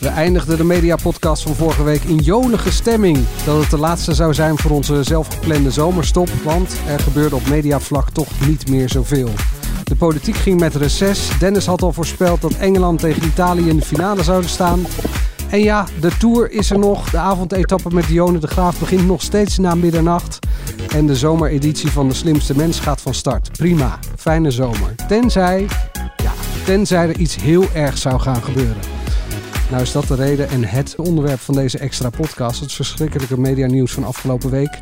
We eindigden de mediapodcast van vorige week in jolige stemming. Dat het de laatste zou zijn voor onze zelfgeplande zomerstop, want er gebeurde op mediavlak toch niet meer zoveel. De politiek ging met reces. Dennis had al voorspeld dat Engeland tegen Italië in de finale zouden staan. En ja, de Tour is er nog. De avondetappe met Dionne de Graaf begint nog steeds na middernacht. En de zomereditie van De Slimste Mens gaat van start. Prima, fijne zomer. Tenzij, ja, tenzij er iets heel ergs zou gaan gebeuren. Nou is dat de reden en het onderwerp van deze extra podcast. Het verschrikkelijke medianieuws van afgelopen week.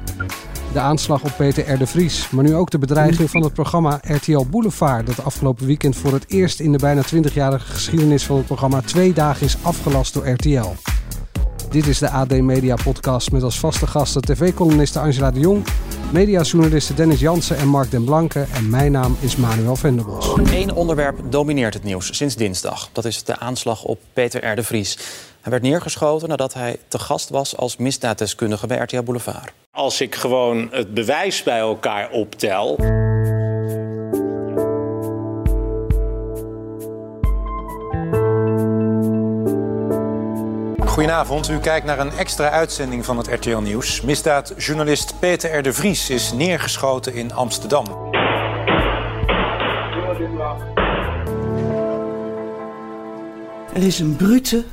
De aanslag op Peter R. de Vries. Maar nu ook de bedreiging van het programma RTL Boulevard. Dat afgelopen weekend voor het eerst in de bijna 20-jarige geschiedenis van het programma twee dagen is afgelast door RTL. Dit is de AD Media Podcast met als vaste gasten tv-columniste Angela de Jong, mediajournalisten Dennis Jansen en Mark den Blanke. En mijn naam is Manuel Venderbos. Eén onderwerp domineert het nieuws sinds dinsdag. Dat is de aanslag op Peter R. de Vries. Hij werd neergeschoten nadat hij te gast was als misdaaddeskundige bij RTL Boulevard. Als ik gewoon het bewijs bij elkaar optel. Goedenavond, u kijkt naar een extra uitzending van het RTL Nieuws. Misdaadjournalist Peter R. de Vries is neergeschoten in Amsterdam. Er is een brute,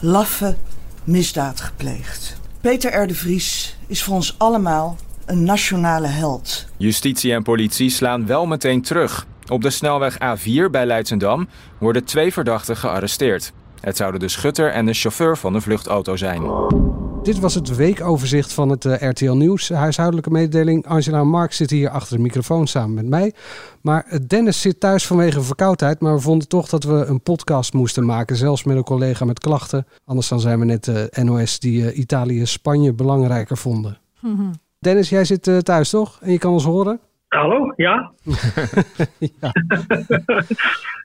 laffe misdaad gepleegd. Peter R. de Vries is voor ons allemaal een nationale held. Justitie en politie slaan wel meteen terug. Op de snelweg A4 bij Leidsendam worden twee verdachten gearresteerd. Het zouden de schutter en de chauffeur van de vluchtauto zijn. Dit was het weekoverzicht van het eh, RTL Nieuws. Huishoudelijke mededeling. Angela en Mark zitten hier achter de microfoon samen met mij. Maar eh, Dennis zit thuis vanwege verkoudheid. Maar we vonden toch dat we een podcast moesten maken. Zelfs met een collega met klachten. Anders dan zijn we net de NOS die eh, Italië-Spanje belangrijker vonden. Dennis, jij zit eh, thuis toch? En je kan ons horen? Hallo, ja. ja.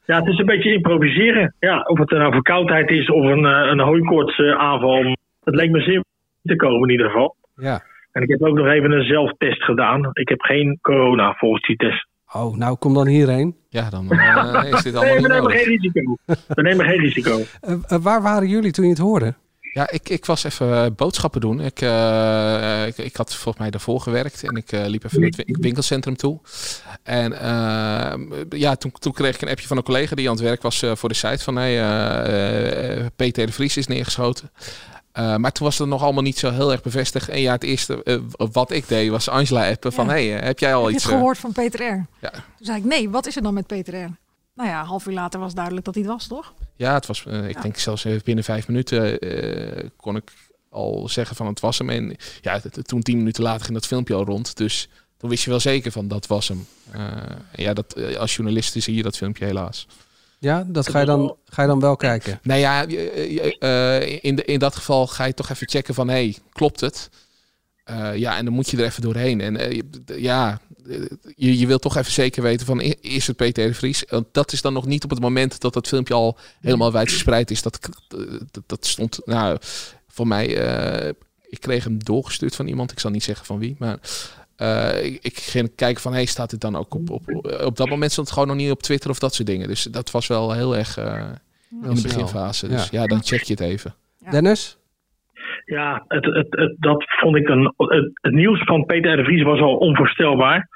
ja, het is een beetje improviseren. Ja, of het nou verkoudheid is of een, eh, een hooikoortsaanval. Het leek me zeer te komen in ieder geval. Ja. En ik heb ook nog even een zelftest gedaan. Ik heb geen corona volgens die test. Oh, nou kom dan hierheen. Ja, dan eh, is dit allemaal nee, we niet nemen geen risico. We nemen geen risico. Eh, waar waren jullie toen je het hoorde? Ja, ik, ik was even eh, boodschappen doen. Ik, eh, ik, ik had volgens mij daarvoor gewerkt en ik eh, liep even naar het win- winkelcentrum toe. En ja, toen, toen kreeg ik een appje van een collega die aan het werk was voor de site van hey, Peter de Vries is neergeschoten. Maar toen was het nog allemaal niet zo heel erg bevestigd. En ja, het eerste wat ik deed was Angela appen van... Hey, heb jij al Heb iets... eh, gehoord van Peter R? Ja. Toen zei ik, nee, wat is er dan met Peter R? Nou ja, een half uur later was duidelijk dat hij het was, toch? Ja, het was, eh, ik Ja. denk zelfs even binnen vijf minuten eh, kon ik al zeggen van het was hem. En ja, toen tien minuten later ging dat filmpje al rond. Dus toen wist je wel zeker van dat was hem. Eh, en ja, dat, eh, als journalist zie je dat filmpje helaas. Ja, dat ga je dan, ga je dan wel kijken. Nou ja, eh, eh, eh, in, de, in dat geval ga je toch even checken van... hé, hey, klopt het? Eh, ja, en dan moet je er even doorheen. En eh, ja, je, je wilt toch even zeker weten van... is het Peter de Vries? Want dat is dan nog niet op het moment dat dat filmpje al helemaal wijdverspreid is. Dat, dat, dat stond, nou, voor mij... eh, ik kreeg hem doorgestuurd van iemand. Ik zal niet zeggen van wie, maar... eh, ik, ik ging kijken van, hey, staat dit dan ook op, op... Op dat moment stond het gewoon nog niet op Twitter of dat soort dingen. Dus dat was wel heel erg eh, in de beginfase. Dus Ja. ja. dan check je het even. Dennis? Ja, het, het, dat vond ik een. Het, nieuws van Peter R. de Vries was al onvoorstelbaar.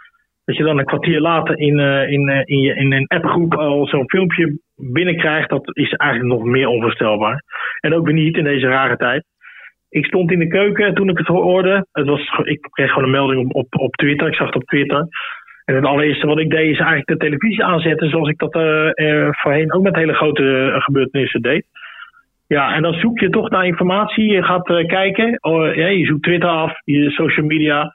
Dat je dan een kwartier later in, eh, in, eh, in, je, in een appgroep al zo'n filmpje binnenkrijgt, dat is eigenlijk nog meer onvoorstelbaar. En ook weer niet in deze rare tijd. Ik stond in de keuken toen ik het hoorde. Het was, ik kreeg gewoon een melding op, op, op Twitter. Ik zag het op Twitter. En het allereerste wat ik deed is eigenlijk de televisie aanzetten. Zoals ik dat eh, voorheen ook met hele grote gebeurtenissen deed. Ja, en dan zoek je toch naar informatie. Je gaat eh, kijken. Oh, ja, je zoekt Twitter af, je social media.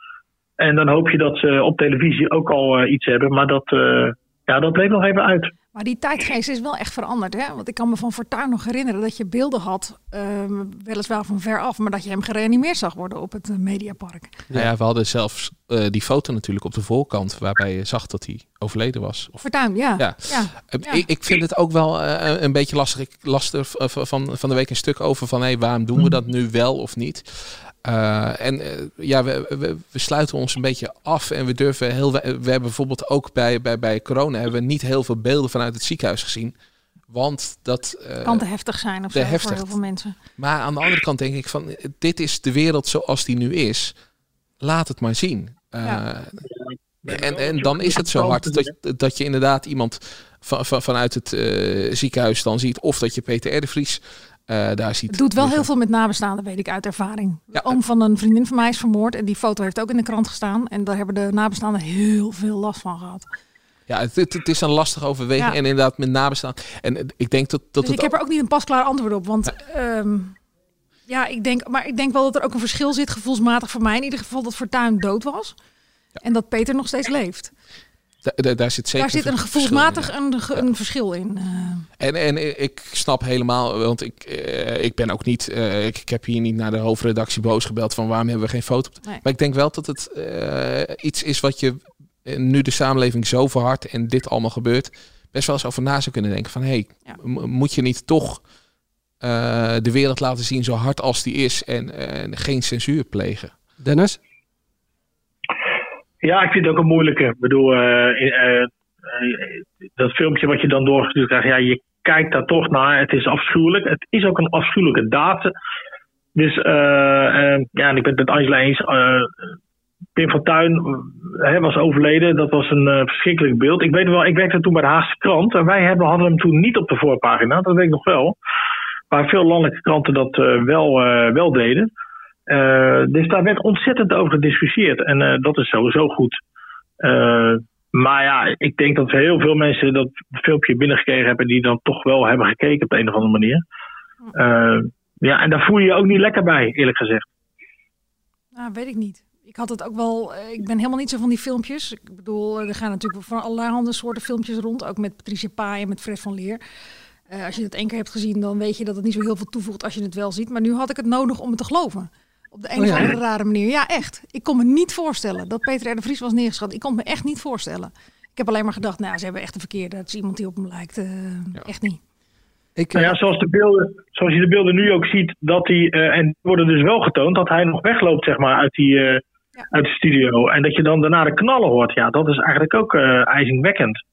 En dan hoop je dat ze op televisie ook al eh, iets hebben. Maar dat, eh, ja, dat bleef nog even uit. Maar die tijdgeest is wel echt veranderd. Hè? Want ik kan me van Fortuyn nog herinneren dat je beelden had, ehm, weliswaar van ver af, maar dat je hem gereanimeerd zag worden op het eh, Mediapark. Nou ja, we hadden zelfs eh, die foto natuurlijk op de voorkant waarbij je zag dat hij overleden was. Of, Fortuyn, ja. ja. ja. Eh, Ja. Ik, ik vind het ook wel eh, een beetje lastig. Ik las er van, van de week een stuk over van hey, waarom doen we dat nu wel of niet? Eh, en eh, ja, we, we, we sluiten ons een beetje af en we durven heel. We, we hebben bijvoorbeeld ook bij, bij, bij corona hebben we niet heel veel beelden vanuit het ziekenhuis gezien. Want dat eh, kan te heftig zijn of zo voor heftig. heel veel mensen. Maar aan de andere kant denk ik van dit is de wereld zoals die nu is. Laat het maar zien. En, en dan is het zo hard dat, dat je inderdaad iemand van, van, vanuit het ziekenhuis dan ziet. Of dat je Peter R. eh, daar ziet. Het doet wel heel veel met nabestaanden, weet ik uit ervaring. De oom van een vriendin van mij is vermoord en die foto heeft ook in de krant gestaan. En daar hebben de nabestaanden heel veel last van gehad. Ja, het, het, is een lastig overweging. Ja. En inderdaad met nabestaan. En ik denk dat, dat dus het ik heb er ook niet een pasklaar antwoord op. Want ehm, ja, ik denk, maar ik denk wel dat er ook een verschil zit, gevoelsmatig voor mij in ieder geval, dat Fortuyn dood was. En dat Peter nog steeds leeft. Da- da- daar zit zeker Daar zit een verschil in, gevoelsmatig een, ge- een verschil in. eh. En, en ik snap helemaal, want ik, eh, ik ben ook niet, eh, ik, ik heb hier niet naar de hoofdredactie boos gebeld van waarom hebben we geen foto. Nee. Maar ik denk wel dat het eh, iets is wat je nu de samenleving zo verhardt en dit allemaal gebeurt, best wel eens over na zou kunnen denken van hé, hey, moet je niet toch eh, de wereld laten zien zo hard als die is en eh, geen censuur plegen? Dennis? Ja, ik vind het ook een moeilijke. Ik bedoel, eh, eh, eh, dat filmpje wat je dan doorgestuurd krijgt, ja, je kijkt daar toch naar. Het is afschuwelijk. Het is ook een afschuwelijke daad. Dus ja, en ik ben het met Angela eens. Pim van Tuin was overleden. Dat was een verschrikkelijk beeld. Ik weet wel, ik werkte toen bij de Haagse krant. En wij hebben, hadden hem toen niet op de voorpagina. Dat weet ik nog wel. Maar veel landelijke kranten dat wel, wel deden. Eh, dus daar werd ontzettend over gediscussieerd. En eh, dat is sowieso goed. Eh, maar ja, ik denk dat heel veel mensen dat filmpje binnengekregen hebben... die dan toch wel hebben gekeken op de een of andere manier. Ja, en daar voel je je ook niet lekker bij, eerlijk gezegd. Nou, weet ik niet. Ik had het ook wel. Ik ben helemaal niet zo van die filmpjes. Ik bedoel, er gaan natuurlijk van allerlei soorten filmpjes rond. Ook met Patricia Pai en met Fred van Leer. Als je het één keer hebt gezien, dan weet je dat het niet zo heel veel toevoegt als je het wel ziet. Maar nu had ik het nodig om het te geloven. Op de een Oh of ja? andere rare manier. Ja, echt. Ik kon me niet voorstellen dat Peter R. de Vries was neergeschat. Ik kon me echt niet voorstellen. Ik heb alleen maar gedacht, nou, ze hebben echt een verkeerde. Het is iemand die op hem lijkt. eh, Echt niet. Ik, Nou ja, zoals, de beelden, zoals je de beelden nu ook ziet, dat hij, eh, en die worden dus wel getoond, dat hij nog wegloopt zeg maar, uit, die, eh, uit de studio. En dat je dan daarna de knallen hoort. Ja, dat is eigenlijk ook eh ijzingwekkend.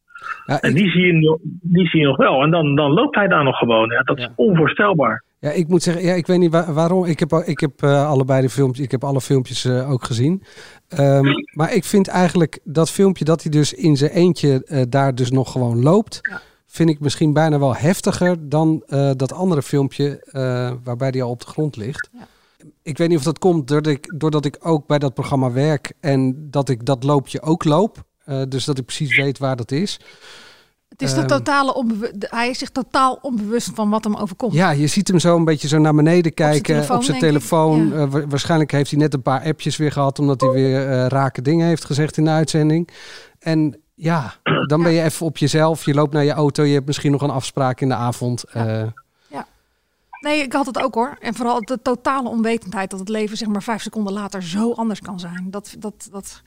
en die zie, je, nog- die zie je nog wel. En dan, dan loopt hij daar nog gewoon. Ja, dat is onvoorstelbaar. Ja, ik moet zeggen, ja, ik weet niet waar- waarom. Ik heb, ik heb eh, allebei de filmpjes, ik heb alle filmpjes eh, ook gezien. Ehm, maar ik vind eigenlijk dat filmpje dat hij dus in zijn eentje eh, daar dus nog gewoon loopt, vind ik misschien bijna wel heftiger dan dat andere filmpje waarbij hij al op de grond ligt. Ik weet niet of dat komt doordat ik, doordat ik ook bij dat programma werk en dat ik dat loopje ook loop. Dus dat ik precies weet waar dat is. Het is de Ehm, totale de- Hij is zich totaal onbewust van wat hem overkomt. Ja, je ziet hem zo een beetje zo naar beneden kijken op zijn telefoon. Eh, wa- waarschijnlijk heeft hij net een paar appjes weer gehad, omdat hij weer eh, rake dingen heeft gezegd in de uitzending. En ja, dan ben je even op jezelf. Je loopt naar je auto, je hebt misschien nog een afspraak in de avond. Eh, Nee, ik had het ook hoor. En vooral de totale onwetendheid dat het leven zeg maar vijf seconden later zo anders kan zijn. Dat, dat, dat,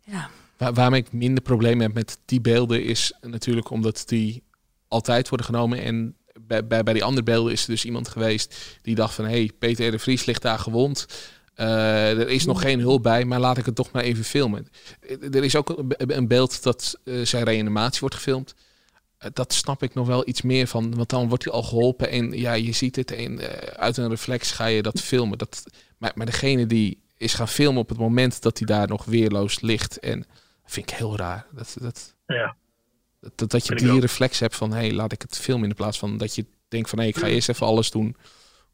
ja. Waar, waarom ik minder problemen heb met die beelden is natuurlijk omdat die altijd worden genomen. En bij, bij, bij die andere beelden is er dus iemand geweest die dacht van... hé, hey, Peter de Vries ligt daar gewond. Eh, er is nog geen hulp bij, maar laat ik het toch maar even filmen. Eh, Er is ook een, beeld dat eh, zijn reanimatie wordt gefilmd. Dat snap ik nog wel iets meer van, want dan wordt hij al geholpen en ja, je ziet het en uit een reflex ga je dat filmen. Dat, maar, maar degene die is gaan filmen op het moment dat hij daar nog weerloos ligt en vind ik heel raar. Dat, dat, Ja. dat, dat je die reflex hebt van hé, hey, laat ik het filmen in plaats van dat je denkt van hé, ik ga eerst even alles doen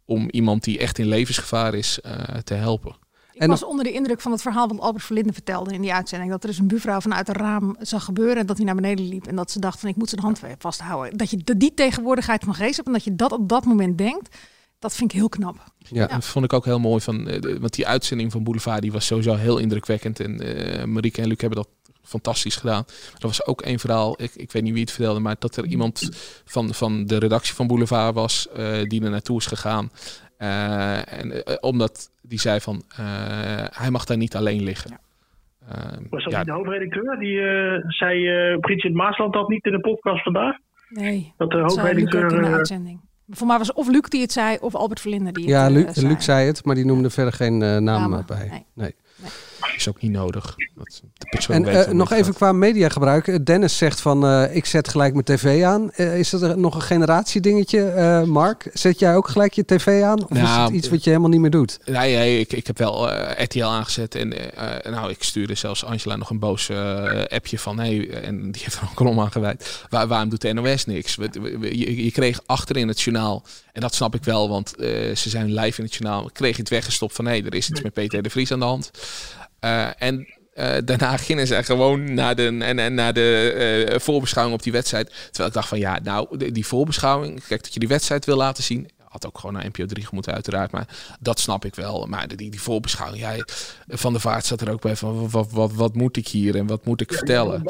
om iemand die echt in levensgevaar is eh, te helpen. Ik was onder de indruk van het verhaal wat Albert Verlinde vertelde in die uitzending. Dat er dus een buurvrouw vanuit een raam zag gebeuren en dat hij naar beneden liep. En dat ze dacht van ik moet zijn hand vasthouden. Dat je de- die tegenwoordigheid van geest hebt en dat je dat op dat moment denkt. Dat vind ik heel knap. Ja, dat vond ik ook heel mooi. Van, eh, de- want die uitzending van Boulevard die was sowieso heel indrukwekkend. En eh Marieke en Luc hebben dat fantastisch gedaan. Er was ook één verhaal, ik, ik weet niet wie het vertelde, maar dat er iemand van, van de redactie van Boulevard was uh, die er naartoe is gegaan. Uh, en uh, omdat die zei van hij mag daar niet alleen liggen. Ja. was dat ja, niet de hoofdredacteur? Die zei Bridget Maasland dat niet in de podcast vandaag? Nee, dat de hoofdredacteur. in de uitzending. Voor mij was of Luc die het zei of Albert Verlinde die het ja, Luc, zei. Luc zei het, maar die noemde verder geen uh, naam Namen, bij. nee. nee. Is ook niet nodig. Dat de persoon En weet eh, nog even gaat. qua mediagebruik. Eh, Dennis zegt van eh, ik zet gelijk mijn tv aan. Eh, is dat er nog een generatiedingetje, eh Mark? Zet jij ook gelijk je tv aan? Of is Nou, het iets wat je helemaal niet meer doet? Nee, nee ik, ik heb wel RTL aangezet. En eh, nou, ik stuurde zelfs Angela nog een boos eh, appje van... Hey, en die heeft er ook een kolom aan gewijd. Waar, waarom doet de NOS niks? We- we- we- Je, je kreeg achterin het journaal... En dat snap ik wel, want eh, ze zijn live in het journaal. Kreeg je het weggestopt van... hé, er is iets met Peter de Vries aan de hand. Eh, en eh, daarna gingen ze gewoon naar de, en, en naar de eh, voorbeschouwing op die wedstrijd. Terwijl ik dacht van ja, nou, de- die voorbeschouwing, kijk dat je die wedstrijd wil laten zien. Had ook gewoon naar NPO 3 moeten uiteraard, maar dat snap ik wel. Maar die, die voorbeschouwing, ja, Van der Vaart zat er ook bij van wat, wat, wat moet ik hier en wat moet ik vertellen?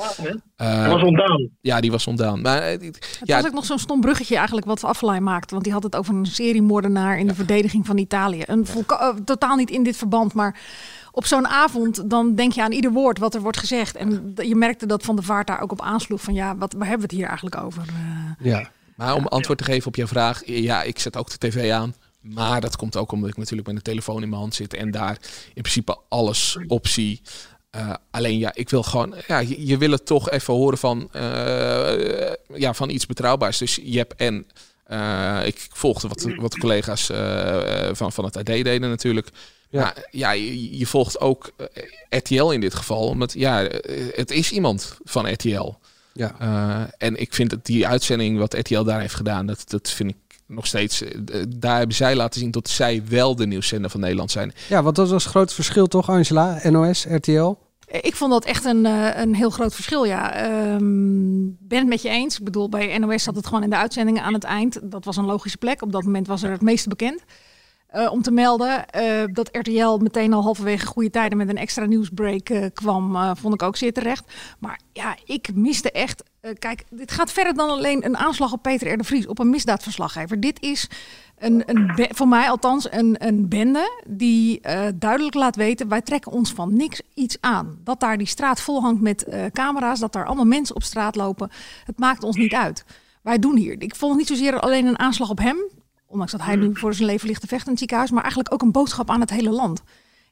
Eh, Dat was ontdaan. Ja, die was ontdaan. Maar die- Het ja, was ook nog zo'n stom bruggetje eigenlijk wat Affelay maakte. Want die had het over een seriemoordenaar in de verdediging van Italië. Een totaal niet in dit verband, maar op zo'n avond dan denk je aan ieder woord wat er wordt gezegd. En je merkte dat Van der Vaart daar ook op aansloeg van ja, wat, waar hebben we het hier eigenlijk over? Eh, Ja. Maar om antwoord te geven op jouw vraag, ja, ik zet ook de tv aan. Maar dat komt ook omdat ik natuurlijk met een telefoon in mijn hand zit en daar in principe alles op zie. Eh, alleen ja, ik wil gewoon, ja, je, je wil het toch even horen van, eh, ja, van iets betrouwbaars. Dus je hebt en eh, ik volgde wat, wat collega's van, van het AD deden natuurlijk. Ja. Ja, ja je, je volgt ook eh, RTL in dit geval, omdat ja, eh, het is iemand van RTL. Ja. Eh, en ik vind dat die uitzending wat RTL daar heeft gedaan, dat, dat vind ik nog steeds. daar hebben zij laten zien dat zij wel de nieuwszender van Nederland zijn. Ja, want dat was het grote verschil toch, Angela? NOS, RTL? Ik vond dat echt een, een heel groot verschil, ja. Ehm, ben het met je eens. Ik bedoel, bij NOS zat het gewoon in de uitzendingen aan het eind. Dat was een logische plek. Op dat moment was er het meeste bekend. Eh, om te melden eh, dat RTL meteen al halverwege goede tijden met een extra nieuwsbreak eh, kwam, vond ik ook zeer terecht. Maar ja, ik miste echt. kijk, dit gaat verder dan alleen een aanslag op Peter R. Vries, op een misdaadverslaggever. Dit is een, een voor mij althans een, een bende die duidelijk laat weten: wij trekken ons van niks iets aan. Dat daar die straat vol hangt met camera's, dat daar allemaal mensen op straat lopen, het maakt ons niet uit. Wij doen hier. Ik vond het niet zozeer alleen een aanslag op hem, ondanks dat hij nu voor zijn leven ligt te vechten in het ziekenhuis, maar eigenlijk ook een boodschap aan het hele land.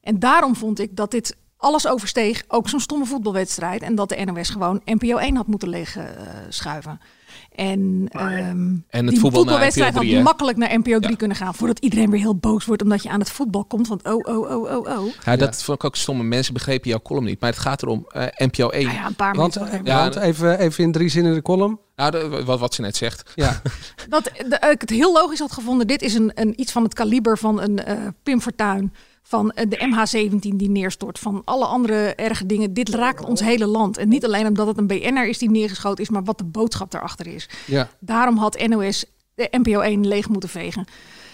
En daarom vond ik dat dit alles oversteeg, ook zo'n stomme voetbalwedstrijd, en dat de NOS gewoon NPO 1 had moeten liggen eh, schuiven. En, ehm, En het die voetbalwedstrijd NPO 3, had hè? makkelijk naar NPO 3 kunnen gaan, voordat iedereen weer heel boos wordt omdat je aan het voetbal komt. Want oh, oh, oh, oh, oh. Ja, dat vond ik ook stomme. Mensen begrepen jouw column niet. Maar het gaat erom, eh, NPO 1. ja, een paar Want, mensen. eh, want even, even in drie zinnen de column. Nou, de- wat, wat ze net zegt. Ja. Dat de- ik het heel logisch had gevonden. Dit is een, een, iets van het kaliber van een eh Pim Fortuyn. Van eh, de MH17 die neerstort. Van alle andere erge dingen. Dit raakt ons hele land. En niet alleen omdat het een BN'er is die neergeschoten is. Maar wat de boodschap daarachter is. Ja. Daarom had NOS de NPO 1 leeg moeten vegen.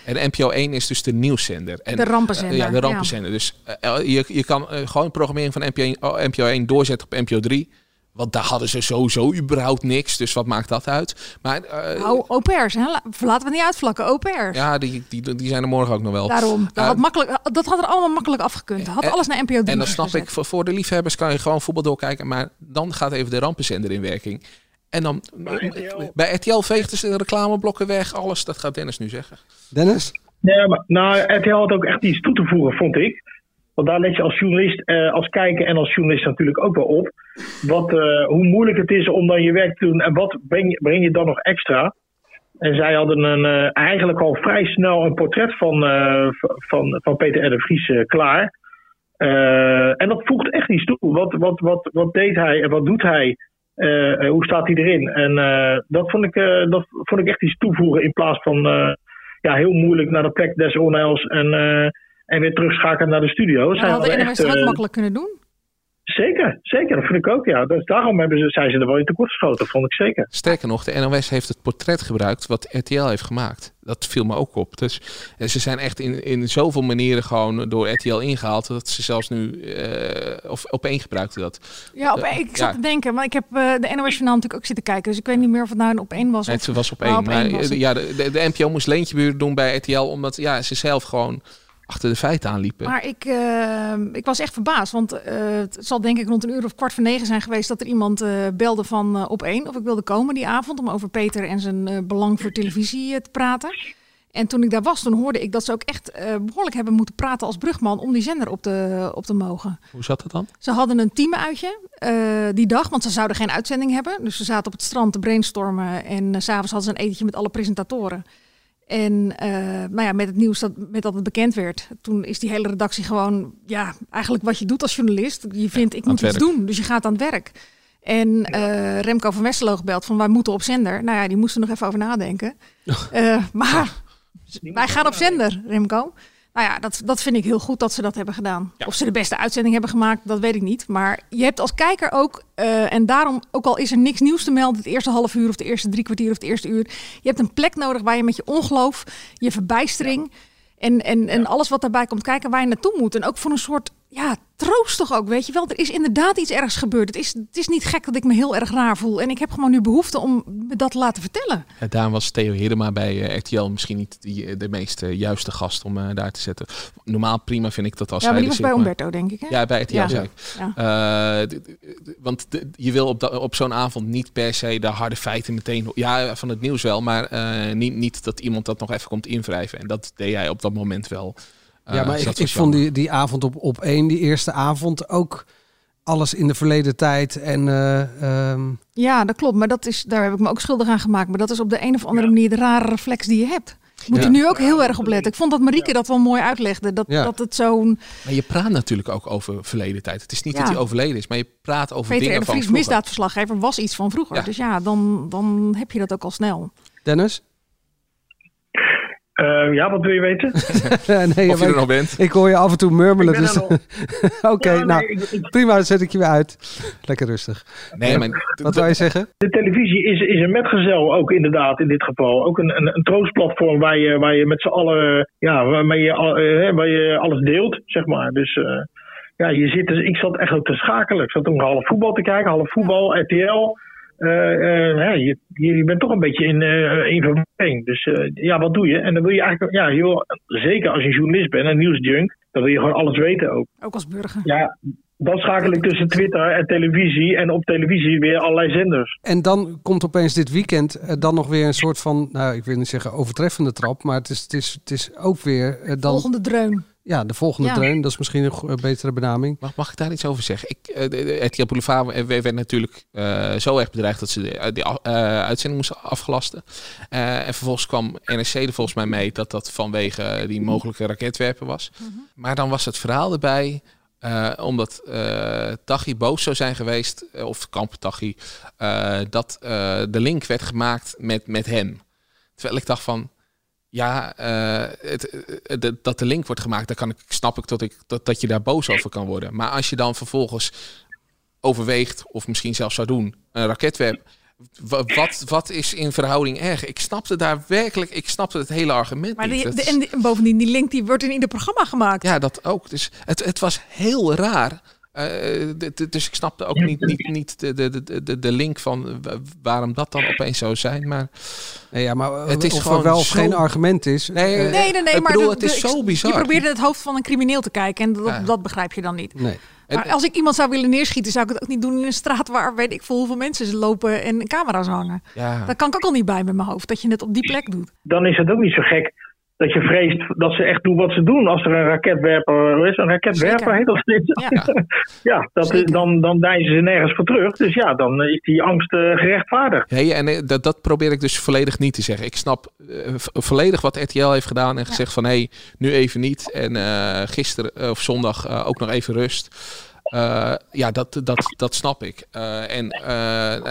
En NPO 1 is dus de nieuwszender. En, De rampenzender, eh, ja, de rampenzender. Dus eh, je, je kan gewoon programmering van NPO 1, oh, NPO 1 doorzetten op NPO 3. Want daar hadden ze sowieso überhaupt niks. Dus wat maakt dat uit? Maar eh, Nou, au pairs. Hè? La- Laten we niet uitvlakken. Au pairs. ja, die, die, die zijn er morgen ook nog wel. Daarom. Dat, Eh, had makkelijk, dat had er allemaal makkelijk afgekund. Had en- alles naar NPO 3 En dan snap gezet. ik, voor, voor de liefhebbers kan je gewoon voetbal doorkijken. Maar dan gaat even de rampenzender in werking. En dan bij RTL veegden ze de reclameblokken weg. Alles, dat gaat Dennis nu zeggen. Dennis? Ja, maar nou, RTL had ook echt iets toe te voegen, vond ik. Want daar let je als journalist, eh, als kijker en als journalist natuurlijk ook wel op. Wat, eh, hoe moeilijk het is om dan je werk te doen en wat breng je, breng je dan nog extra. En zij hadden een, eh, eigenlijk al vrij snel een portret van, van, van Peter R. Vries klaar. En dat voegt echt iets toe. Wat, wat, wat, wat deed hij en wat doet hij? Hoe staat hij erin? En dat, vond ik, dat vond ik echt iets toevoegen in plaats van ja, heel moeilijk naar de plek des onheils en, en weer terugschakelen naar de studio. Dat had de hadden echt, toch ook eh, makkelijk kunnen doen? Zeker, zeker. Dat vind ik ook, ja. Dus daarom hebben ze, zijn ze er wel in tekort geschoten, vond ik zeker. Sterker nog, de NOS heeft het portret gebruikt wat RTL heeft gemaakt. Dat viel me ook op. Dus eh, ze zijn echt in, in zoveel manieren gewoon door RTL ingehaald... dat ze zelfs nu eh of op één gebruikten dat. Ja, op, Eh, ik zat ja. te denken, maar ik heb de NOS Journaal natuurlijk ook zitten kijken. Dus ik weet niet meer of het nou op één was. Nee, of- het was op Oh, één. maar was eh, het. ja, de, de, de NPO moest leentjeburen doen bij RTL... omdat ja, ze zelf gewoon achter de feiten aanliepen. Maar ik, eh, ik was echt verbaasd, want eh, het zal denk ik rond een uur of kwart voor negen zijn geweest dat er iemand eh, belde van op één of ik wilde komen die avond om over Peter en zijn belang voor televisie te praten. En toen ik daar was, toen hoorde ik dat ze ook echt eh, behoorlijk hebben moeten praten als brugman om die zender op te, op te mogen. Hoe zat dat dan? Ze hadden een teamuitje die dag, want ze zouden geen uitzending hebben. Dus ze zaten op het strand te brainstormen en s s'avonds hadden ze een etentje met alle presentatoren. En nou ja, met het nieuws dat, met dat het bekend werd, toen is die hele redactie gewoon, ja, eigenlijk wat je doet als journalist. Je vindt, ik moet iets doen, dus je gaat aan het werk. En eh, Remco van Westerlo gebeld van wij moeten op zender. Nou ja, die moesten nog even over nadenken. Eh, maar wij gaan op zender, Remco. Nou ja, dat, dat vind ik heel goed dat ze dat hebben gedaan. Of ze de beste uitzending hebben gemaakt, dat weet ik niet. Maar je hebt als kijker ook, eh, en daarom, ook al is er niks nieuws te melden, het eerste half uur of de eerste drie kwartier of het eerste uur. Je hebt een plek nodig waar je met je ongeloof, je verbijstering en, en, en alles wat daarbij komt kijken, waar je naartoe moet. En ook voor een soort, ja, troost toch ook, weet je wel. Er is inderdaad iets ergs gebeurd. Het is, het is niet gek dat ik me heel erg raar voel. En ik heb gewoon nu behoefte om me dat te laten vertellen. Ja, daarom was Theo Hiddema bij eh, RTL misschien niet die, de meest eh, juiste gast om eh, daar te zetten. Normaal prima vind ik dat als Ja, maar hij die er was bij maar- Umberto, denk ik, hè? Ja, bij RTL Ja. zei want de- je wil op, da- op zo'n avond niet per se de harde feiten meteen... Ja, van het nieuws wel, maar niet, niet dat iemand dat nog even komt invrijven. En dat deed hij op dat moment wel. Eh, ja, maar dus ik, ik vond die, die avond op, op één, die eerste avond, ook alles in de verleden tijd. En eh, ehm, Ja, dat klopt. Maar dat is, daar heb ik me ook schuldig aan gemaakt. Maar dat is op de een of andere manier de rare reflex die je hebt. Je moet Ja. er nu ook heel erg op letten. Ik vond dat Marieke dat wel mooi uitlegde. Dat, Ja. dat het zo'n Maar je praat natuurlijk ook over verleden tijd. Het is niet Ja. dat hij overleden is, maar je praat over Peter dingen en de van Vries misdaadverslaggever was iets van vroeger. Ja. Dus ja, dan, dan heb je dat ook al snel. Dennis? Eh, ja, wat wil je weten? nee, Of je er nog ik- bent. Ik hoor je af en toe murmelen. Dus... Oké, Ja, nou ik- prima, dan zet ik je weer uit. Lekker rustig. Nee, maar Wat wou je zeggen? De televisie is, is een metgezel ook inderdaad in dit geval. Ook een, een, een troostplatform waar je, waar je met z'n allen, ja, waarmee je, eh, waar je alles deelt, zeg maar. Dus eh, ja, je zit, dus, ik zat echt ook te schakelen. Ik zat toen half voetbal te kijken, half voetbal, RTL. Eh, eh, ja, je, je bent toch een beetje in, eh in verwarring. Dus eh, ja, wat doe je? En dan wil je eigenlijk, ja, je wil, zeker als je journalist bent, een nieuwsjunk, dan wil je gewoon alles weten ook. Ook als burger. Ja, dan schakel ik tussen Twitter en televisie en op televisie weer allerlei zenders. En dan komt opeens dit weekend eh, dan nog weer een soort van, nou ik wil niet zeggen overtreffende trap, maar het is, het is, het is ook weer eh, dan... Volgende dreun. Ja, de volgende Ja. dreun, dat is misschien een betere benaming. Mag, mag ik daar iets over zeggen? Ik, eh, de, de RTL Boulevard werd werd natuurlijk eh, zo erg bedreigd dat ze de, de eh, uitzending moesten afgelasten. Eh, en vervolgens kwam NRC er volgens mij mee dat dat vanwege die mogelijke raketwerpen was. Maar dan was het verhaal erbij, eh, omdat eh Tachi boos zou zijn geweest, eh, of Kamp Tachi, eh, dat eh, de link werd gemaakt met, met hem. Terwijl ik dacht van, ja, eh, het, eh, de- dat de link wordt gemaakt, dan kan ik, snap ik dat, ik dat, dat je daar boos over kan worden. Maar als je dan vervolgens overweegt, of misschien zelfs zou doen, een raketwerp. wa- Wat, wat is in verhouding erg? Ik snapte daar werkelijk, ik snapte het hele argument Maar niet. die, Dat de, en die- bovendien, die link die wordt in ieder programma gemaakt. ja, dat ook. Dus het, het was heel raar. Eh, de- de- dus ik snapte ook niet, niet, niet de, de, de, de, de link van eh, wa- waarom dat dan opeens zou zijn. Maar, nee, ja, maar het is of gewoon wel zo- geen argument is. Nee, eh, Nee, nee, nee, ik maar bedoel, de- het is de- zo bizar. Je probeert in het hoofd van een crimineel te kijken en dat, Ja. dat begrijp je dan niet. Nee. Maar als ik iemand zou willen neerschieten, zou ik het ook niet doen in een straat waar weet ik veel hoeveel mensen lopen en camera's hangen. Ja. Daar kan ik ook al niet bij met mijn hoofd, dat je het op die plek doet. Dan is het ook niet zo gek dat je vreest dat ze echt doen wat ze doen. Als er een raketwerper is, een raketwerper Zeker. heet dat niet. Ja. Ja, dat, is- dan, dan deinzen ze nergens voor terug. Dus ja, dan is die angst eh, gerechtvaardigd. Nee, en eh, dat, dat probeer ik dus volledig niet te zeggen. Ik snap eh, volledig wat RTL heeft gedaan en gezegd van hé, nu even niet. En eh, gisteren of zondag eh, ook nog even rust. Uh, ja, dat, dat, dat snap ik. Uh, en uh,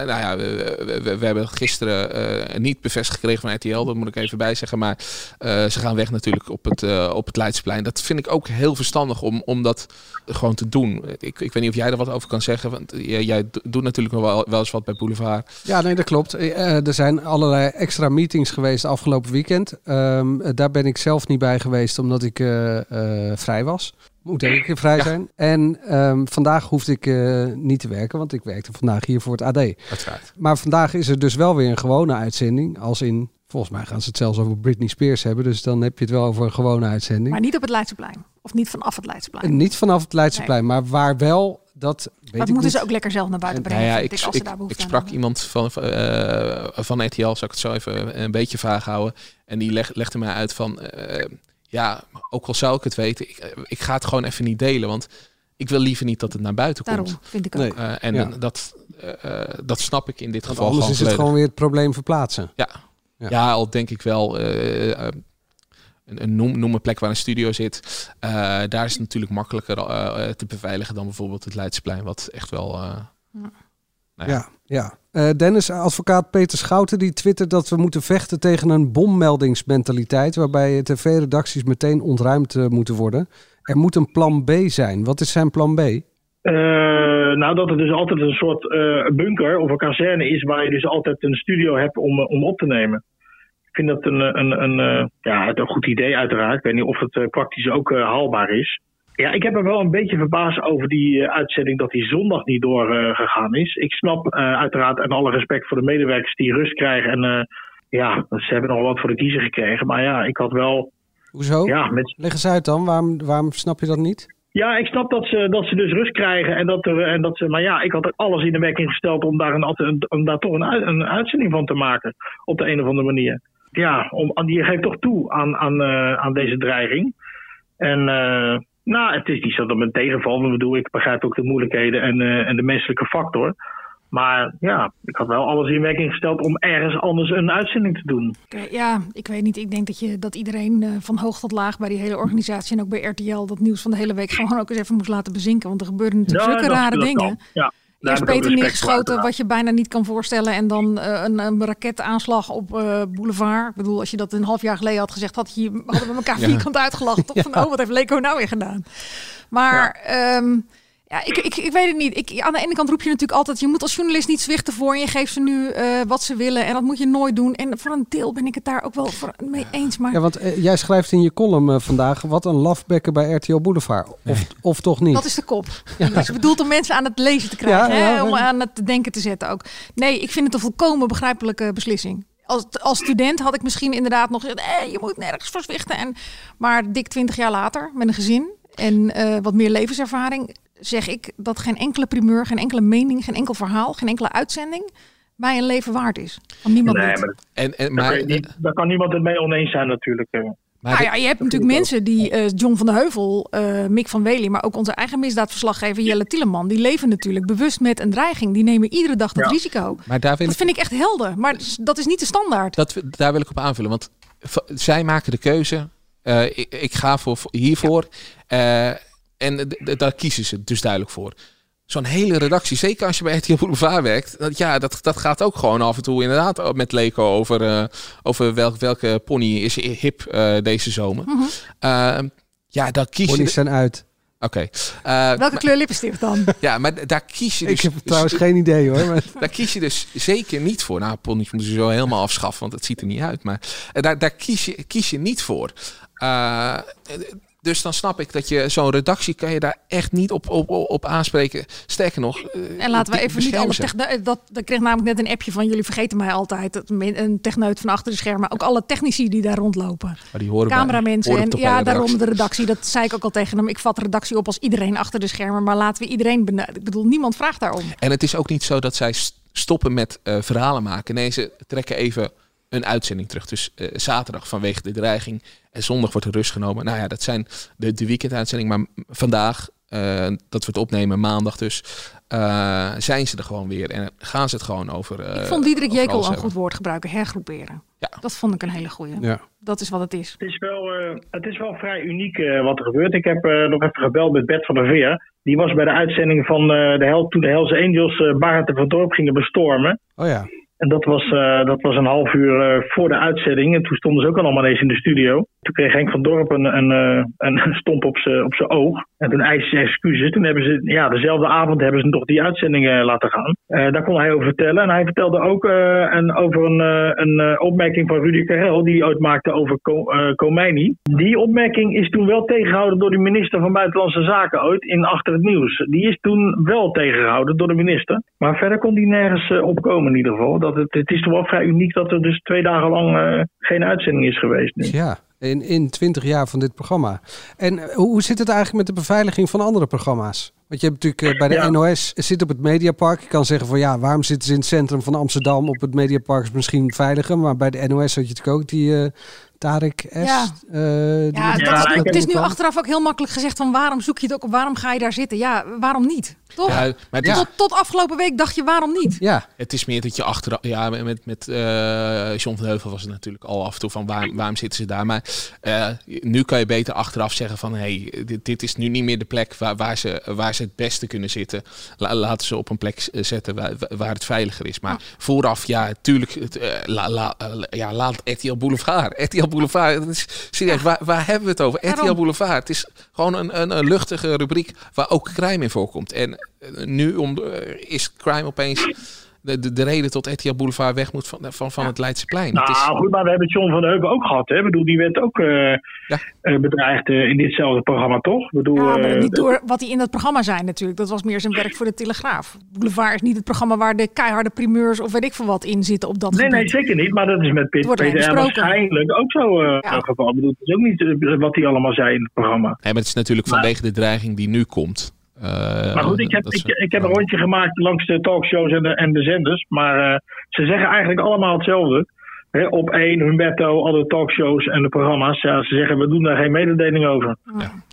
nou ja, we, we, hebben gisteren niet bevestigd gekregen van RTL, dat moet ik even bij zeggen. Maar ze gaan weg natuurlijk op het, op het Leidsplein. Dat vind ik ook heel verstandig om, om dat gewoon te doen. Ik, ik weet niet of jij er wat over kan zeggen, want jij, doet natuurlijk wel, wel eens wat bij Boulevard. Ja, nee, dat klopt. er zijn allerlei extra meetings geweest afgelopen weekend. Um, daar ben ik zelf niet bij geweest, omdat ik vrij was moet ik vrij zijn. En um, vandaag hoefde ik uh, niet te werken, want ik werkte vandaag hier voor het AD. Uiteraard. Maar vandaag is er dus wel weer een gewone uitzending. Als in, volgens mij gaan ze het zelfs over Britney Spears hebben. Dus dan heb je het wel over een gewone uitzending. Maar niet op het Leidseplein. Of niet vanaf het Leidseplein. En niet vanaf het Leidseplein, nee. maar waar wel dat weet dat moeten ze ook lekker zelf naar buiten brengen. Nou ja, ik, ik, ik, ik sprak iemand van, uh, van RTL, zal ik het zo even een beetje vaag houden. En die leg, legde mij uit van... Uh, ja, ook al zou ik het weten, ik, ik ga het gewoon even niet delen. Want ik wil liever niet dat het naar buiten Daarom, komt. vind ik ook. Uh, en ja. dat, uh, dat snap ik in dit want geval anders gewoon is het gewoon weer het probleem verplaatsen. Ja, ja. ja al denk ik wel... Uh, een, een noem, noem, een plek waar een studio zit. daar is het natuurlijk makkelijker te beveiligen dan bijvoorbeeld het Leidsplein. Wat echt wel... ja. Nou ja, ja. Uh, Dennis, advocaat Peter Schouten, die twittert dat we moeten vechten tegen een bommeldingsmentaliteit, waarbij tv-redacties meteen ontruimd uh, moeten worden. Er moet een plan B zijn. Wat is zijn plan B? Uh, nou, dat er dus altijd een soort bunker of een kazerne is waar je dus altijd een studio hebt om, om op te nemen. Ik vind dat een, een, een, ja, een goed idee uiteraard. Ik weet niet of het praktisch ook haalbaar is. Ja, ik heb er wel een beetje verbaasd over die uh, uitzending dat die zondag niet doorgegaan uh, is. Ik snap uh, uiteraard en alle respect voor de medewerkers die rust krijgen. En ja, ze hebben nog wat voor de kiezer gekregen. Maar ja, ik had wel... Hoezo? Ja, met... Leg eens uit dan, waarom, waarom snap je dat niet? Ja, ik snap dat ze, dat ze dus rust krijgen. En dat er, en dat ze, maar ja, ik had er alles in de werking gesteld om daar, een, om daar toch een, een uitzending van te maken. Op de een of andere manier. Ja, om, die geeft toch toe aan, aan, aan deze dreiging. En... Nou, het is niet zo dat mijn tegenval. Ik bedoel, ik begrijp ook de moeilijkheden en, uh, en de menselijke factor. Maar ja, ik had wel alles in werking gesteld om ergens anders een uitzending te doen. Ja, ik weet niet. Ik denk dat, je, dat iedereen uh, van hoog tot laag bij die hele organisatie en ook bij RTL dat nieuws van de hele week gewoon ook eens even moest laten bezinken. Want er gebeurden natuurlijk ja, zulke rare dingen. Ja. Eerst Peter neergeschoten, wat je bijna niet kan voorstellen. En dan uh, een, een raketaanslag op uh, Boulevard. Ik bedoel, als je dat een half jaar geleden had gezegd, had je, hadden we elkaar vierkant uitgelachen. Toch? Van, oh, wat heeft Leko nou weer gedaan? Maar... Ja. Um, ja, ik, ik, ik weet het niet. Ik, aan de ene kant roep je natuurlijk altijd... je moet als journalist niet zwichten voor... en je geeft ze nu uh, wat ze willen. En dat moet je nooit doen. En voor een deel ben ik het daar ook wel voor mee eens. Maar... Ja, want uh, jij schrijft in je column uh, vandaag... wat een lafbekken bij RTL Boulevard. Of, nee. of toch niet? Dat is de kop. Ja. Dus je bedoelt om mensen aan het lezen te krijgen. Ja, hè? Om aan het denken te zetten ook. Nee, ik vind het een volkomen begrijpelijke beslissing. Als, als student had ik misschien inderdaad nog gezegd... Eh, je moet nergens voor zwichten. En, maar dik twintig jaar later, met een gezin... en wat meer levenservaring zeg ik dat geen enkele primeur, geen enkele mening, geen enkel verhaal, geen enkele uitzending mij een leven waard is. Van niemand nee, maar, en, en, maar, daar, kan, daar kan niemand het mee oneens zijn natuurlijk. Maar nou ja, je hebt natuurlijk mensen die, uh, John van de Heuvel, uh, Mick van Wely, maar ook onze eigen misdaadverslaggever Jelle Tieleman, die leven natuurlijk bewust met een dreiging. Die nemen iedere dag dat ja. risico. Maar daar wil dat ik... vind ik echt helder, maar dat is niet de standaard. Dat, daar wil ik op aanvullen, want zij maken de keuze. Uh, ik, ik, ga voor, hiervoor. Ja. En daar kiezen ze dus duidelijk voor. Zo'n hele redactie, zeker als je bij RTL Boulevard werkt, dat, ja, dat, dat gaat ook gewoon af en toe inderdaad met Leko over, uh, over welk, welke pony is hip uh, deze zomer. Mm -hmm. ja, daar kies Ponies je... zijn uit. Oké. Okay. Uh, Welke kleur lippenstift dan? Ja, maar daar kies je dus... Ik heb trouwens geen idee hoor. Maar... Daar kies je dus zeker niet voor. Nou, ponies moeten ze zo helemaal afschaffen, want het ziet er niet uit. Maar daar, daar kies, je, kies je niet voor. Uh, dus dan snap ik dat je zo'n redactie kan je daar echt niet op, op, op aanspreken. Sterker nog. En laten we even niet alle. Dat, dat kreeg namelijk net een appje van jullie vergeten mij altijd. Een techneut van achter de schermen. Ook alle technici die daar rondlopen. Maar die horen Cameramensen. Bij, en ja, daarom de redactie. Dat zei ik ook al tegen hem. Ik vat de redactie op als iedereen achter de schermen. Maar laten we iedereen benaderen. Ik bedoel, niemand vraagt daarom. En het is ook niet zo dat zij stoppen met uh, verhalen maken. Nee, ze trekken even een uitzending terug. Dus uh, zaterdag vanwege de dreiging en zondag wordt er rust genomen. Nou ja, dat zijn de, de weekenduitzending. Maar vandaag eh, dat we het opnemen maandag dus, eh, zijn ze er gewoon weer en gaan ze het gewoon over. eh, Ik vond Diederik Jekel een goed woord gebruiken, hergroeperen. Ja. Dat vond ik een hele goeie. Ja. Dat is wat het is. Het is wel, eh, het is wel vrij uniek eh, wat er gebeurt. Ik heb eh, nog even gebeld met Bert van der Veer. Die was bij de uitzending van eh, de Hel toen de Hells Angels eh Barend en Van Dorp gingen bestormen. Oh ja. En dat was, eh, dat was een half uur eh, voor de uitzending. En toen stonden ze ook allemaal eens in de studio. Toen kreeg Henk van Dorp een, een, eh, een stomp op zijn op oog. En toen eiste ze excuses. Toen hebben ze, ja, dezelfde avond hebben ze nog die uitzending eh, laten gaan. Eh, daar kon hij over vertellen. En hij vertelde ook een, over een, een opmerking van Rudy Karel. Die ooit maakte over Co. Die opmerking is toen wel tegengehouden door de minister van Buitenlandse Zaken ooit in Achter het Nieuws. Die is toen wel tegengehouden door de minister. Maar verder kon die nergens opkomen in ieder geval. Dat het, het is toch wel vrij uniek dat er dus twee dagen lang geen uitzending is geweest. Ja, in, in 20 jaar van dit programma. En eh, hoe zit het eigenlijk met de beveiliging van andere programma's? Want je hebt natuurlijk eh, bij de Ja. NOS zit op het Mediapark. Je kan zeggen van ja, waarom zitten ze in het centrum van Amsterdam? Op het Mediapark is misschien veiliger. Maar bij de NOS had je natuurlijk ook die eh Tarek S. Ja. eh, Ja, dat is- het is nu achteraf ook heel makkelijk gezegd van waarom zoek je het ook op, waarom ga je daar zitten? Ja, waarom niet? Toch? Ja, maar het is- tot, tot afgelopen week dacht je waarom niet? Ja. Het is meer dat je achteraf... Ja, met, met eh John van Heuvel was het natuurlijk al af en toe van waar, waarom zitten ze daar. Maar eh, nu kan je beter achteraf zeggen van... Hey, dit, dit is nu niet meer de plek waar, waar, ze, waar ze het beste kunnen zitten. La- laten ze op een plek zetten waar, waar het veiliger is. Maar vooraf, ja, tuurlijk... Het, eh, la, la, ja, laat RTL Boulevard. RTL Boulevard, dat is serieus. Waar, waar hebben we het over? RTL? Boulevard. Het is gewoon een, een, een luchtige rubriek waar ook crime in voorkomt. En nu om, de- is crime opeens de, de, de reden tot RTL Boulevard weg moet van, van, van het Leidseplein. Nou het is, goed, maar we hebben John van Heuvel ook gehad. Hè? Ik bedoel, die werd ook eh, eh, bedreigd eh, in ditzelfde programma, toch? Ik bedoel, Ja, maar eh, niet door wat hij in dat programma zei natuurlijk. Dat was meer zijn werk voor de Telegraaf. Boulevard is niet het programma waar de keiharde primeurs of weet ik veel wat in zitten op dat Nee, gebied. nee, zeker niet. Maar dat is met Pit besproken. waarschijnlijk ook zo eh het geval. Ik bedoel, het is ook niet eh, wat hij allemaal zei in het programma. nee, maar het is natuurlijk vanwege de dreiging die nu komt. Eh, Maar goed, ik heb, ik, heb een rondje gemaakt langs de talkshows en de, en de zenders. Maar eh, ze zeggen eigenlijk allemaal hetzelfde. Hè, op één, Humberto, alle talkshows en de programma's. Ja, ze zeggen, we doen daar geen mededeling over.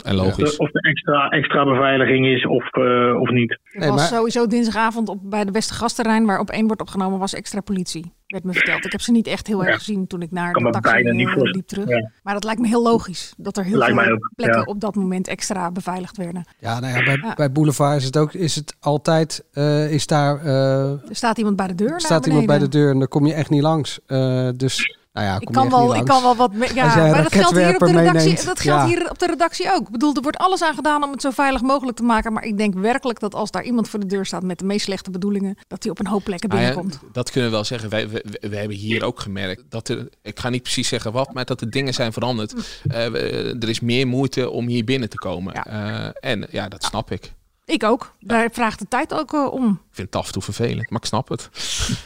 en logisch. Of, de, of er extra, extra beveiliging is of, eh, of niet. Er was sowieso dinsdagavond op, bij de beste gasterrein waar op één wordt opgenomen was extra politie. Werd me verteld. Ik heb ze niet echt heel erg gezien toen ik naar Kan de taxi bijna niet eh, liep terug. Ja. Maar dat lijkt me heel logisch. Dat er heel Lijkt veel ook, plekken ja. op dat moment extra beveiligd werden. Ja, nou ja, bij, Ja. bij Boulevard is het ook is het altijd eh, is daar eh, Er staat iemand bij de deur. staat iemand bij de deur en dan kom je echt niet langs. Eh, dus nou ja, kom Ik kan, wel, ik kan wel wat. me- Ja, maar dat geldt hier op de redactie. Dat geldt ja. hier op de redactie ook. Ik bedoel, er wordt alles aan gedaan om het zo veilig mogelijk te maken. Maar ik denk werkelijk dat als daar iemand voor de deur staat met de meest slechte bedoelingen, dat hij op een hoop plekken Nou ja, binnenkomt. dat kunnen we wel zeggen. Wij, we, we hebben hier ook gemerkt dat er, ik ga niet precies zeggen wat, maar dat er dingen zijn veranderd. Eh, we- er is meer moeite om hier binnen te komen. Eh, en ja, dat snap ik. Ik ook. Daar vraagt de tijd ook eh, om. Ik vind het af en toe vervelend, maar ik snap het.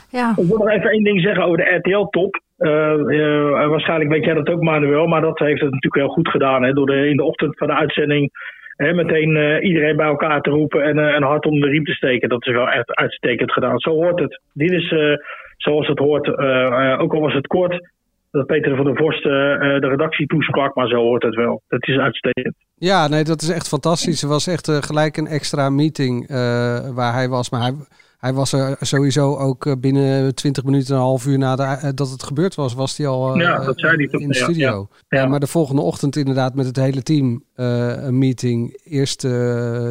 Ja. Ik wil nog even één ding zeggen over de RTL-top. Waarschijnlijk weet jij dat ook, Manuel. Maar dat heeft het natuurlijk heel goed gedaan. Hè, door in de ochtend van de uitzending meteen eh, iedereen bij elkaar te roepen en eh, hart om de riem te steken. Dat is wel echt uitstekend gedaan. Zo hoort het. Dit is eh, zoals het hoort. eh, eh, ook al was het kort. Dat Peter van der Vorst eh, eh, de redactie toesprak. Maar zo hoort het wel. Dat is uitstekend. Ja, nee, dat is echt fantastisch. Er was echt eh, gelijk een extra meeting eh, waar hij was. Maar hij, hij was er sowieso ook eh, binnen 20 minuten, een half uur nadat eh, dat het gebeurd was, was hij al eh, Ja, dat zei hij toch, in de ja, studio. ja. Maar de volgende ochtend inderdaad met het hele team een meeting. Eerst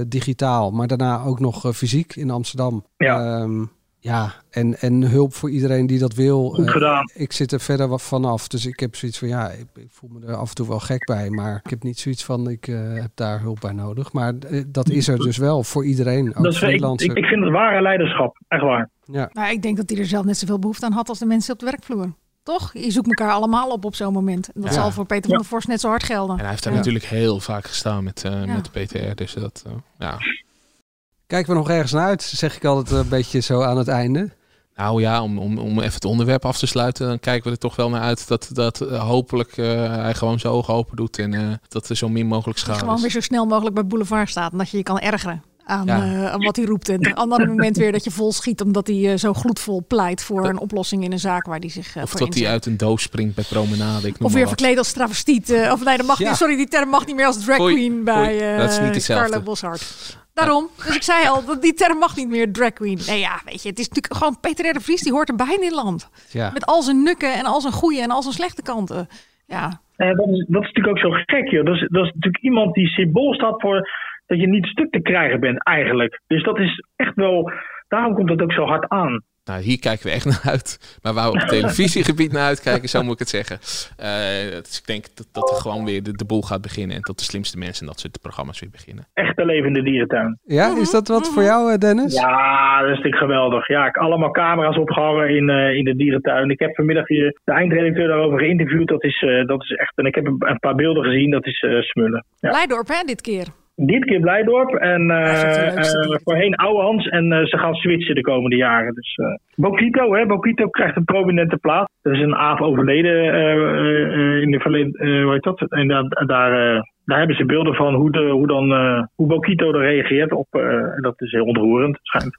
digitaal, maar daarna ook nog fysiek in Amsterdam. Ja. Ehm, ja, en, en hulp voor iedereen die dat wil. Goed Eh, gedaan. ik zit er verder wat vanaf. Dus ik heb zoiets van, ja, ik, ik voel me er af en toe wel gek bij. Maar ik heb niet zoiets van, ik eh, heb daar hulp bij nodig. Maar eh, dat is er dus wel voor iedereen, ook Dat is, ik, ik, ik vind het ware leiderschap. Echt waar. Ja. Maar ik denk dat hij er zelf net zoveel behoefte aan had als de mensen op de werkvloer. Toch? Je zoekt elkaar allemaal op op zo'n moment. En dat Ja. zal voor Peter van der Vorst net zo hard gelden. En hij heeft daar Ja. natuurlijk heel vaak gestaan met, eh, Ja. met PTR. Dus dat, ja. Kijken we nog ergens naar uit, zeg ik altijd een beetje zo aan het einde. Nou ja, om, om, om even het onderwerp af te sluiten, dan kijken we er toch wel naar uit dat, dat eh, hopelijk eh, hij gewoon zijn ogen open doet en eh, dat er zo min mogelijk schade gewoon is. weer zo snel mogelijk bij Boulevard staat. En dat je je kan ergeren aan, Ja. eh, aan wat hij roept. En een ander moment weer dat je vol schiet omdat hij zo gloedvol pleit voor een oplossing in een zaak waar hij zich Of voor dat hij uit een doos springt bij promenade. Ik noem Of weer verkleed als travestiet. of nee, dat mag Ja. niet. Sorry, die term mag niet meer als drag queen bij eh Dat is niet hetzelfde. Boshart. Daarom. Dus ik zei al, dat die term mag niet meer drag queen. Nee ja, weet je, het is natuurlijk gewoon Peter R. de Vries, die hoort erbij in dit land. Ja. Met al zijn nukken en al zijn goede en al zijn slechte kanten. Ja, Eh, dat, is, dat is natuurlijk ook zo gek, joh. Dat is, dat is natuurlijk iemand die symbool staat voor dat je niet stuk te krijgen bent, eigenlijk. Dus dat is echt wel. Daarom komt het ook zo hard aan. Nou, hier kijken we echt naar uit. Maar waar we op het televisiegebied naar uitkijken, zo moet ik het zeggen. Eh, dus ik denk dat, dat er gewoon weer de, de boel gaat beginnen. En dat de slimste mensen en dat soort programma's weer beginnen. Echte levende dierentuin. Ja, is dat wat voor jou, eh, Dennis? Ja, dat is natuurlijk geweldig. Ja, ik allemaal camera's opgehangen in, eh, in de dierentuin. Ik heb vanmiddag hier de eindredacteur daarover geïnterviewd. Dat is, eh, dat is echt. En ik heb een, een paar beelden gezien. Dat is eh, smullen. Ja. Blijdorp hè, dit keer. Dit keer Blijdorp en eh, eh, voorheen Ouwehans. En eh, ze gaan switchen de komende jaren. Dus eh Bokito, hè. Bokito krijgt een prominente plaats. Er is een aap overleden in de verleden. hoe heet dat? En daar, daar, daar hebben ze beelden van hoe, de, hoe, dan, hoe Bokito er reageert op. en dat is heel ontroerend, schijnt.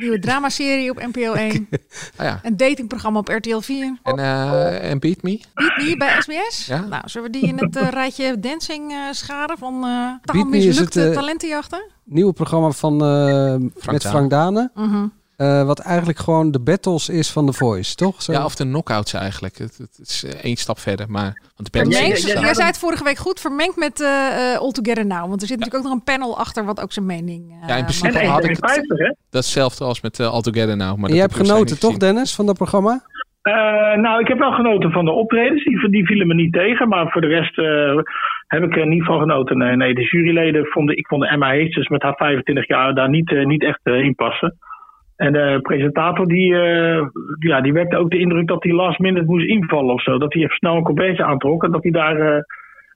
Nieuwe dramaserie op NPO 1. Ah ja. Een datingprogramma op RTL 4. En, eh, en Beat Me? Beat Me bij SBS. Ja. Nou, zullen we die in het eh, rijtje dancing eh scharen van eh taal Beat Me is het, mislukte talentenjachten? Nieuwe programma van, eh, met. Frank Dane. Mhm. Eh, wat eigenlijk gewoon de battles is van The Voice, toch? Zo. Ja, of de knockouts eigenlijk. Het, het is eh, één stap verder. Maar, want de battles- jij zei het vorige week goed, vermengd met eh eh, All Together Now. Want er zit natuurlijk ook nog een panel achter wat ook zijn mening eh, Ja, in principe had ik het, datzelfde als met uh, All Together Now. Maar en jij heb hebt genoten, toch, Dennis, van dat programma? Eh, nou, ik heb wel genoten van de optredens. Die, die vielen me niet tegen. Maar voor de rest eh, heb ik er niet van genoten. Nee, nee de juryleden vonden... Ik vond de Emma Heesters met haar 25 jaar daar niet, niet echt in passen. En de presentator die, eh, ja, die wekte ook de indruk dat hij last minute moest invallen of zo. Dat hij even snel een colbertje aantrok. En dat hij daar...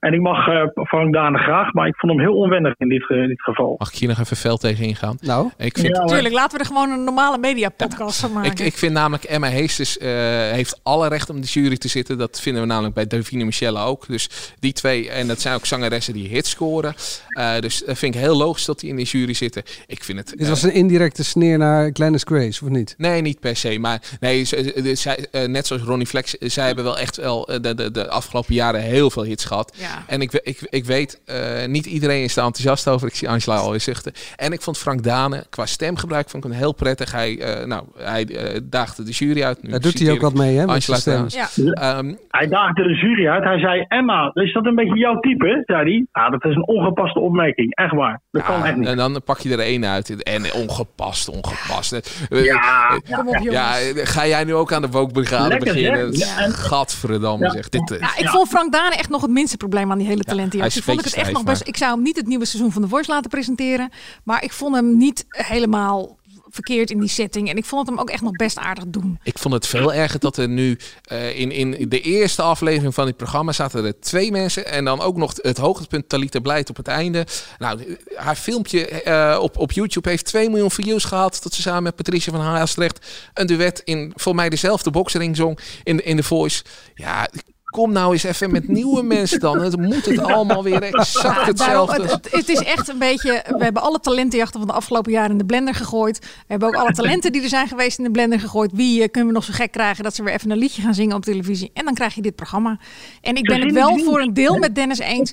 eh, en ik mag eh Frank Dane graag, maar ik vond hem heel onwennig in dit, ge- dit geval. Mag ik hier nog even fel tegen ingaan? Nou, ik vind, Ja, Tuurlijk, laten we er gewoon een normale media-podcast van maken. Ik, ik vind namelijk Emma Heesters eh, heeft alle recht om in de jury te zitten. Dat vinden we namelijk bij Davine Michelle ook. Dus die twee, en dat zijn ook zangeressen die hits scoren. Eh, dus dat vind ik heel logisch dat die in de jury zitten. Ik vind het... Dit was een indirecte sneer naar Glennis Grace, of niet? Nee, niet per se. Maar nee, ze- ze- zij, eh, net zoals Ronnie Flex, eh, zij hebben wel echt wel eh, de, de, de afgelopen jaren heel veel hits gehad. Ja. En ik, ik, ik weet, eh, niet iedereen is er enthousiast over. Ik zie Angela alweer zuchten. En ik vond Frank Dane qua stemgebruik vond ik hem heel prettig. Hij, eh, nou, hij eh, daagde de jury uit. Nu Daar doet hij ook wat mee, hè, met Angela zijn stem. trouwens. Ehm, Hij daagde de jury uit. Hij zei: Emma, is dat een beetje jouw type? zei hij. Ja, dat is een ongepaste opmerking. Echt waar. Dat kan echt niet. En dan pak je er één uit. En ongepast, ongepast. Ja, kom op, jongens. ja, ga jij nu ook aan de woke-brigade Lekker, beginnen? Ja, Gadverdamme Ja. zeg. Dit, Ja, ik vond Frank Dane echt nog het minste probleem aan die hele talentenjacht. is Ik vond ik het echt nog best. Ik zou hem niet het nieuwe seizoen van The Voice laten presenteren. Maar ik vond hem niet helemaal verkeerd in die setting. En ik vond het hem ook echt nog best aardig doen. Ik vond het veel erger dat er nu eh, in, in de eerste aflevering van dit programma zaten er twee mensen. En dan ook nog het hoogtepunt Talita Blijt op het einde. Nou, haar filmpje eh, op, op YouTube heeft 2 miljoen views gehad. Dat ze samen met Patricia van Haastrecht een duet in voor mij dezelfde boxering zong in, in The Voice. Ja, kom nou eens even met nieuwe mensen dan. Het moet het allemaal weer exact daarom, hetzelfde. het, het, het is echt een beetje. We hebben alle talentenjachten van de afgelopen jaren in de blender gegooid. We hebben ook alle talenten die er zijn geweest in de blender gegooid. Wie eh, kunnen we nog zo gek krijgen dat ze weer even een liedje gaan zingen op televisie? En dan krijg je dit programma. En ik ben het wel voor een deel met Dennis eens.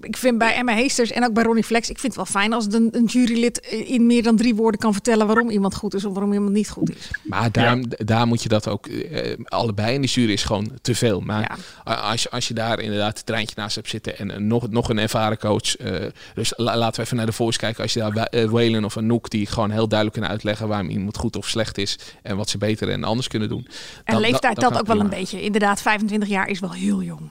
Ik vind bij Emma Heesters en ook bij Ronnie Flex. Ik vind het wel fijn als een, een jurylid in meer dan drie woorden kan vertellen waarom iemand goed is of waarom iemand niet goed is. Maar daar, daar moet je dat ook eh, allebei. En die jury is gewoon te veel. Maar als, je, als je daar inderdaad het treintje naast hebt zitten en een- nog, nog een ervaren coach. eh, dus la- laten we even naar de voice kijken. Als je daar eh, Waylon of Anouk die gewoon heel duidelijk kunnen uitleggen waarom iemand goed of slecht is. En wat ze beter en anders kunnen doen. En dan- leeftijd dat ook wel een beetje. Inderdaad, 25 jaar is wel heel jong.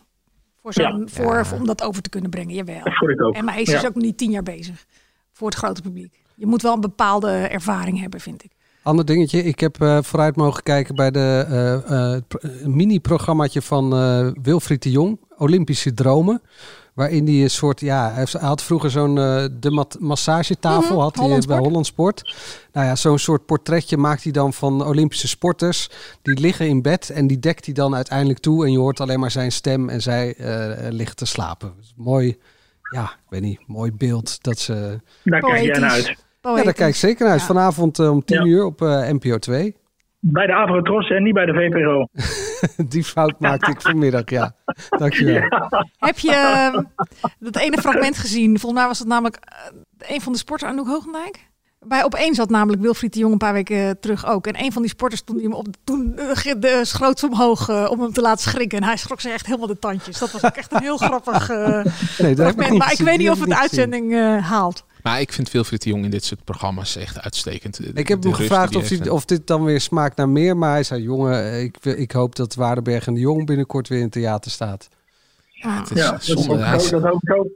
Voor, zo'n, Ja. voor, Ja. om dat over te kunnen brengen, jawel. Dat vond ik ook. En maar hij is dus Ja. ook nog niet tien jaar bezig. Voor het grote publiek. Je moet wel een bepaalde ervaring hebben, vind ik. Ander dingetje, ik heb eh, vooruit mogen kijken bij de eh, eh, pro- mini-programmaatje van eh, Wilfried de Jong, Olympische Dromen. Waarin hij een soort, ja, hij had vroeger zo'n de massagetafel Mhm, had hij bij. Holland Sport. Nou ja, zo'n soort portretje maakt hij dan van Olympische sporters. Die liggen in bed en die dekt hij dan uiteindelijk toe. En je hoort alleen maar zijn stem en zij eh, ligt te slapen. Dus mooi, ja, ik weet niet, mooi beeld dat ze... Daar uit. Ja, daar kijk ik zeker naar uit. Vanavond eh, om 10 uur op eh, NPO 2. Bij de Avrotros en niet bij de VPRO. Die fout maakte ik vanmiddag, ja. Dankjewel. Heb je eh, dat ene fragment gezien? Volgens mij was het namelijk eh, een van de sporters, Anouk Hoogendijk. Bij op één zat namelijk Wilfried de Jong een paar weken terug ook. En een van die sporters toen hij hem op toen uh, de schroot omhoog uh, om hem te laten schrikken. En hij schrok zich echt helemaal de tandjes. Dat was ook echt een heel grappig uh, nee, fragment. Ik maar ik weet niet of het de uitzending haalt. Maar ik vind Wilfried de Jong in dit soort programma's echt uitstekend. Ik heb hem gevraagd of, hij, of dit dan weer smaakt naar meer. Maar hij zei, jongen, ik, ik hoop dat Waardenberg en de Jong binnenkort weer in het theater staat. Ja, het is ja, zonde. Dat is ook, dat ook, ook.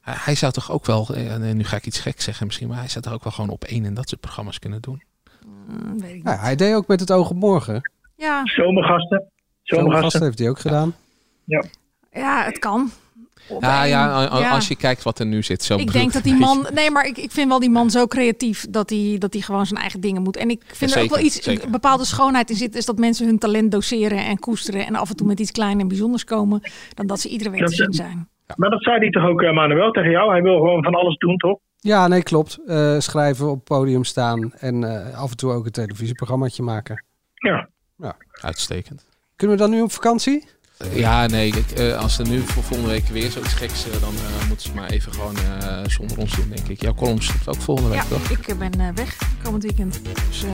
Hij zou toch ook wel, en nu ga ik iets gek zeggen misschien, maar hij zou toch ook wel gewoon op één en dat soort programma's kunnen doen. Mm, weet ik ja, hij deed ook met het oog op morgen. Ja. Zomergasten. Zomergasten, Zomergasten heeft hij ook gedaan. Ja, ja het kan. Ja, ja, als je kijkt wat er nu zit. Zo ik denk dat die man. Nee, maar ik, ik vind wel die man zo creatief dat hij, dat hij gewoon zijn eigen dingen moet. En ik vind ja, er ook wel iets. zeker. Een bepaalde schoonheid in zit. Is dat mensen hun talent doseren en koesteren. En af en toe met iets klein en bijzonders komen. Dan dat ze iedere week te zien zijn. Ja. Maar dat zei hij toch ook, uh, Manuel, tegen jou? Hij wil gewoon van alles doen, toch? Ja, nee, klopt. Uh, schrijven, op het podium staan en uh, af en toe ook een televisieprogrammaatje maken. Ja. ja. Uitstekend. Kunnen we dan nu op vakantie? Ja, nee. Ik, uh, als er nu voor volgende week weer zoiets geks, uh, dan uh, moeten ze maar even gewoon zonder ons doen, denk ik. Jouw column ook volgende week, ja, toch? ik ben weg komend weekend. Dus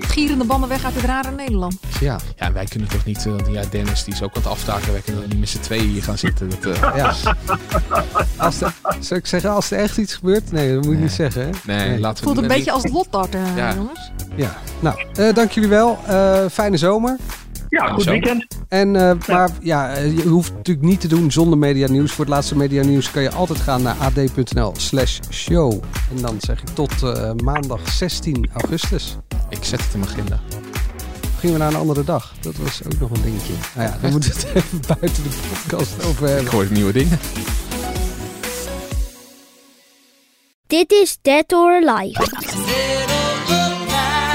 gierende banden weg uit het rare Nederland. Ja. Ja, wij kunnen toch niet... ja, Dennis, die is ook aan het aftaken. Wij kunnen niet met z'n tweeën hier gaan zitten. Dat, ja. Als er, zou ik zeggen, als er echt iets gebeurt? Nee, dat moet je nee. niet zeggen, hè? Nee, nee. laten we... voelt een beetje als het lotdart, ja. jongens. Ja. Nou, dank jullie wel. fijne zomer. Ja, goed zo. weekend. En, uh, maar ja, je hoeft natuurlijk niet te doen zonder media nieuws. Voor het laatste media nieuws kan je altijd gaan naar ad.nl slash show. En dan zeg ik tot uh, maandag 16 augustus. Ik zet het in mijn agenda. Gingen we naar een andere dag? Dat was ook nog een dingetje. Nou ja, dan moeten we het even buiten de podcast over hebben. Ik hoor nieuwe dingen. Dit is Dead or Alive.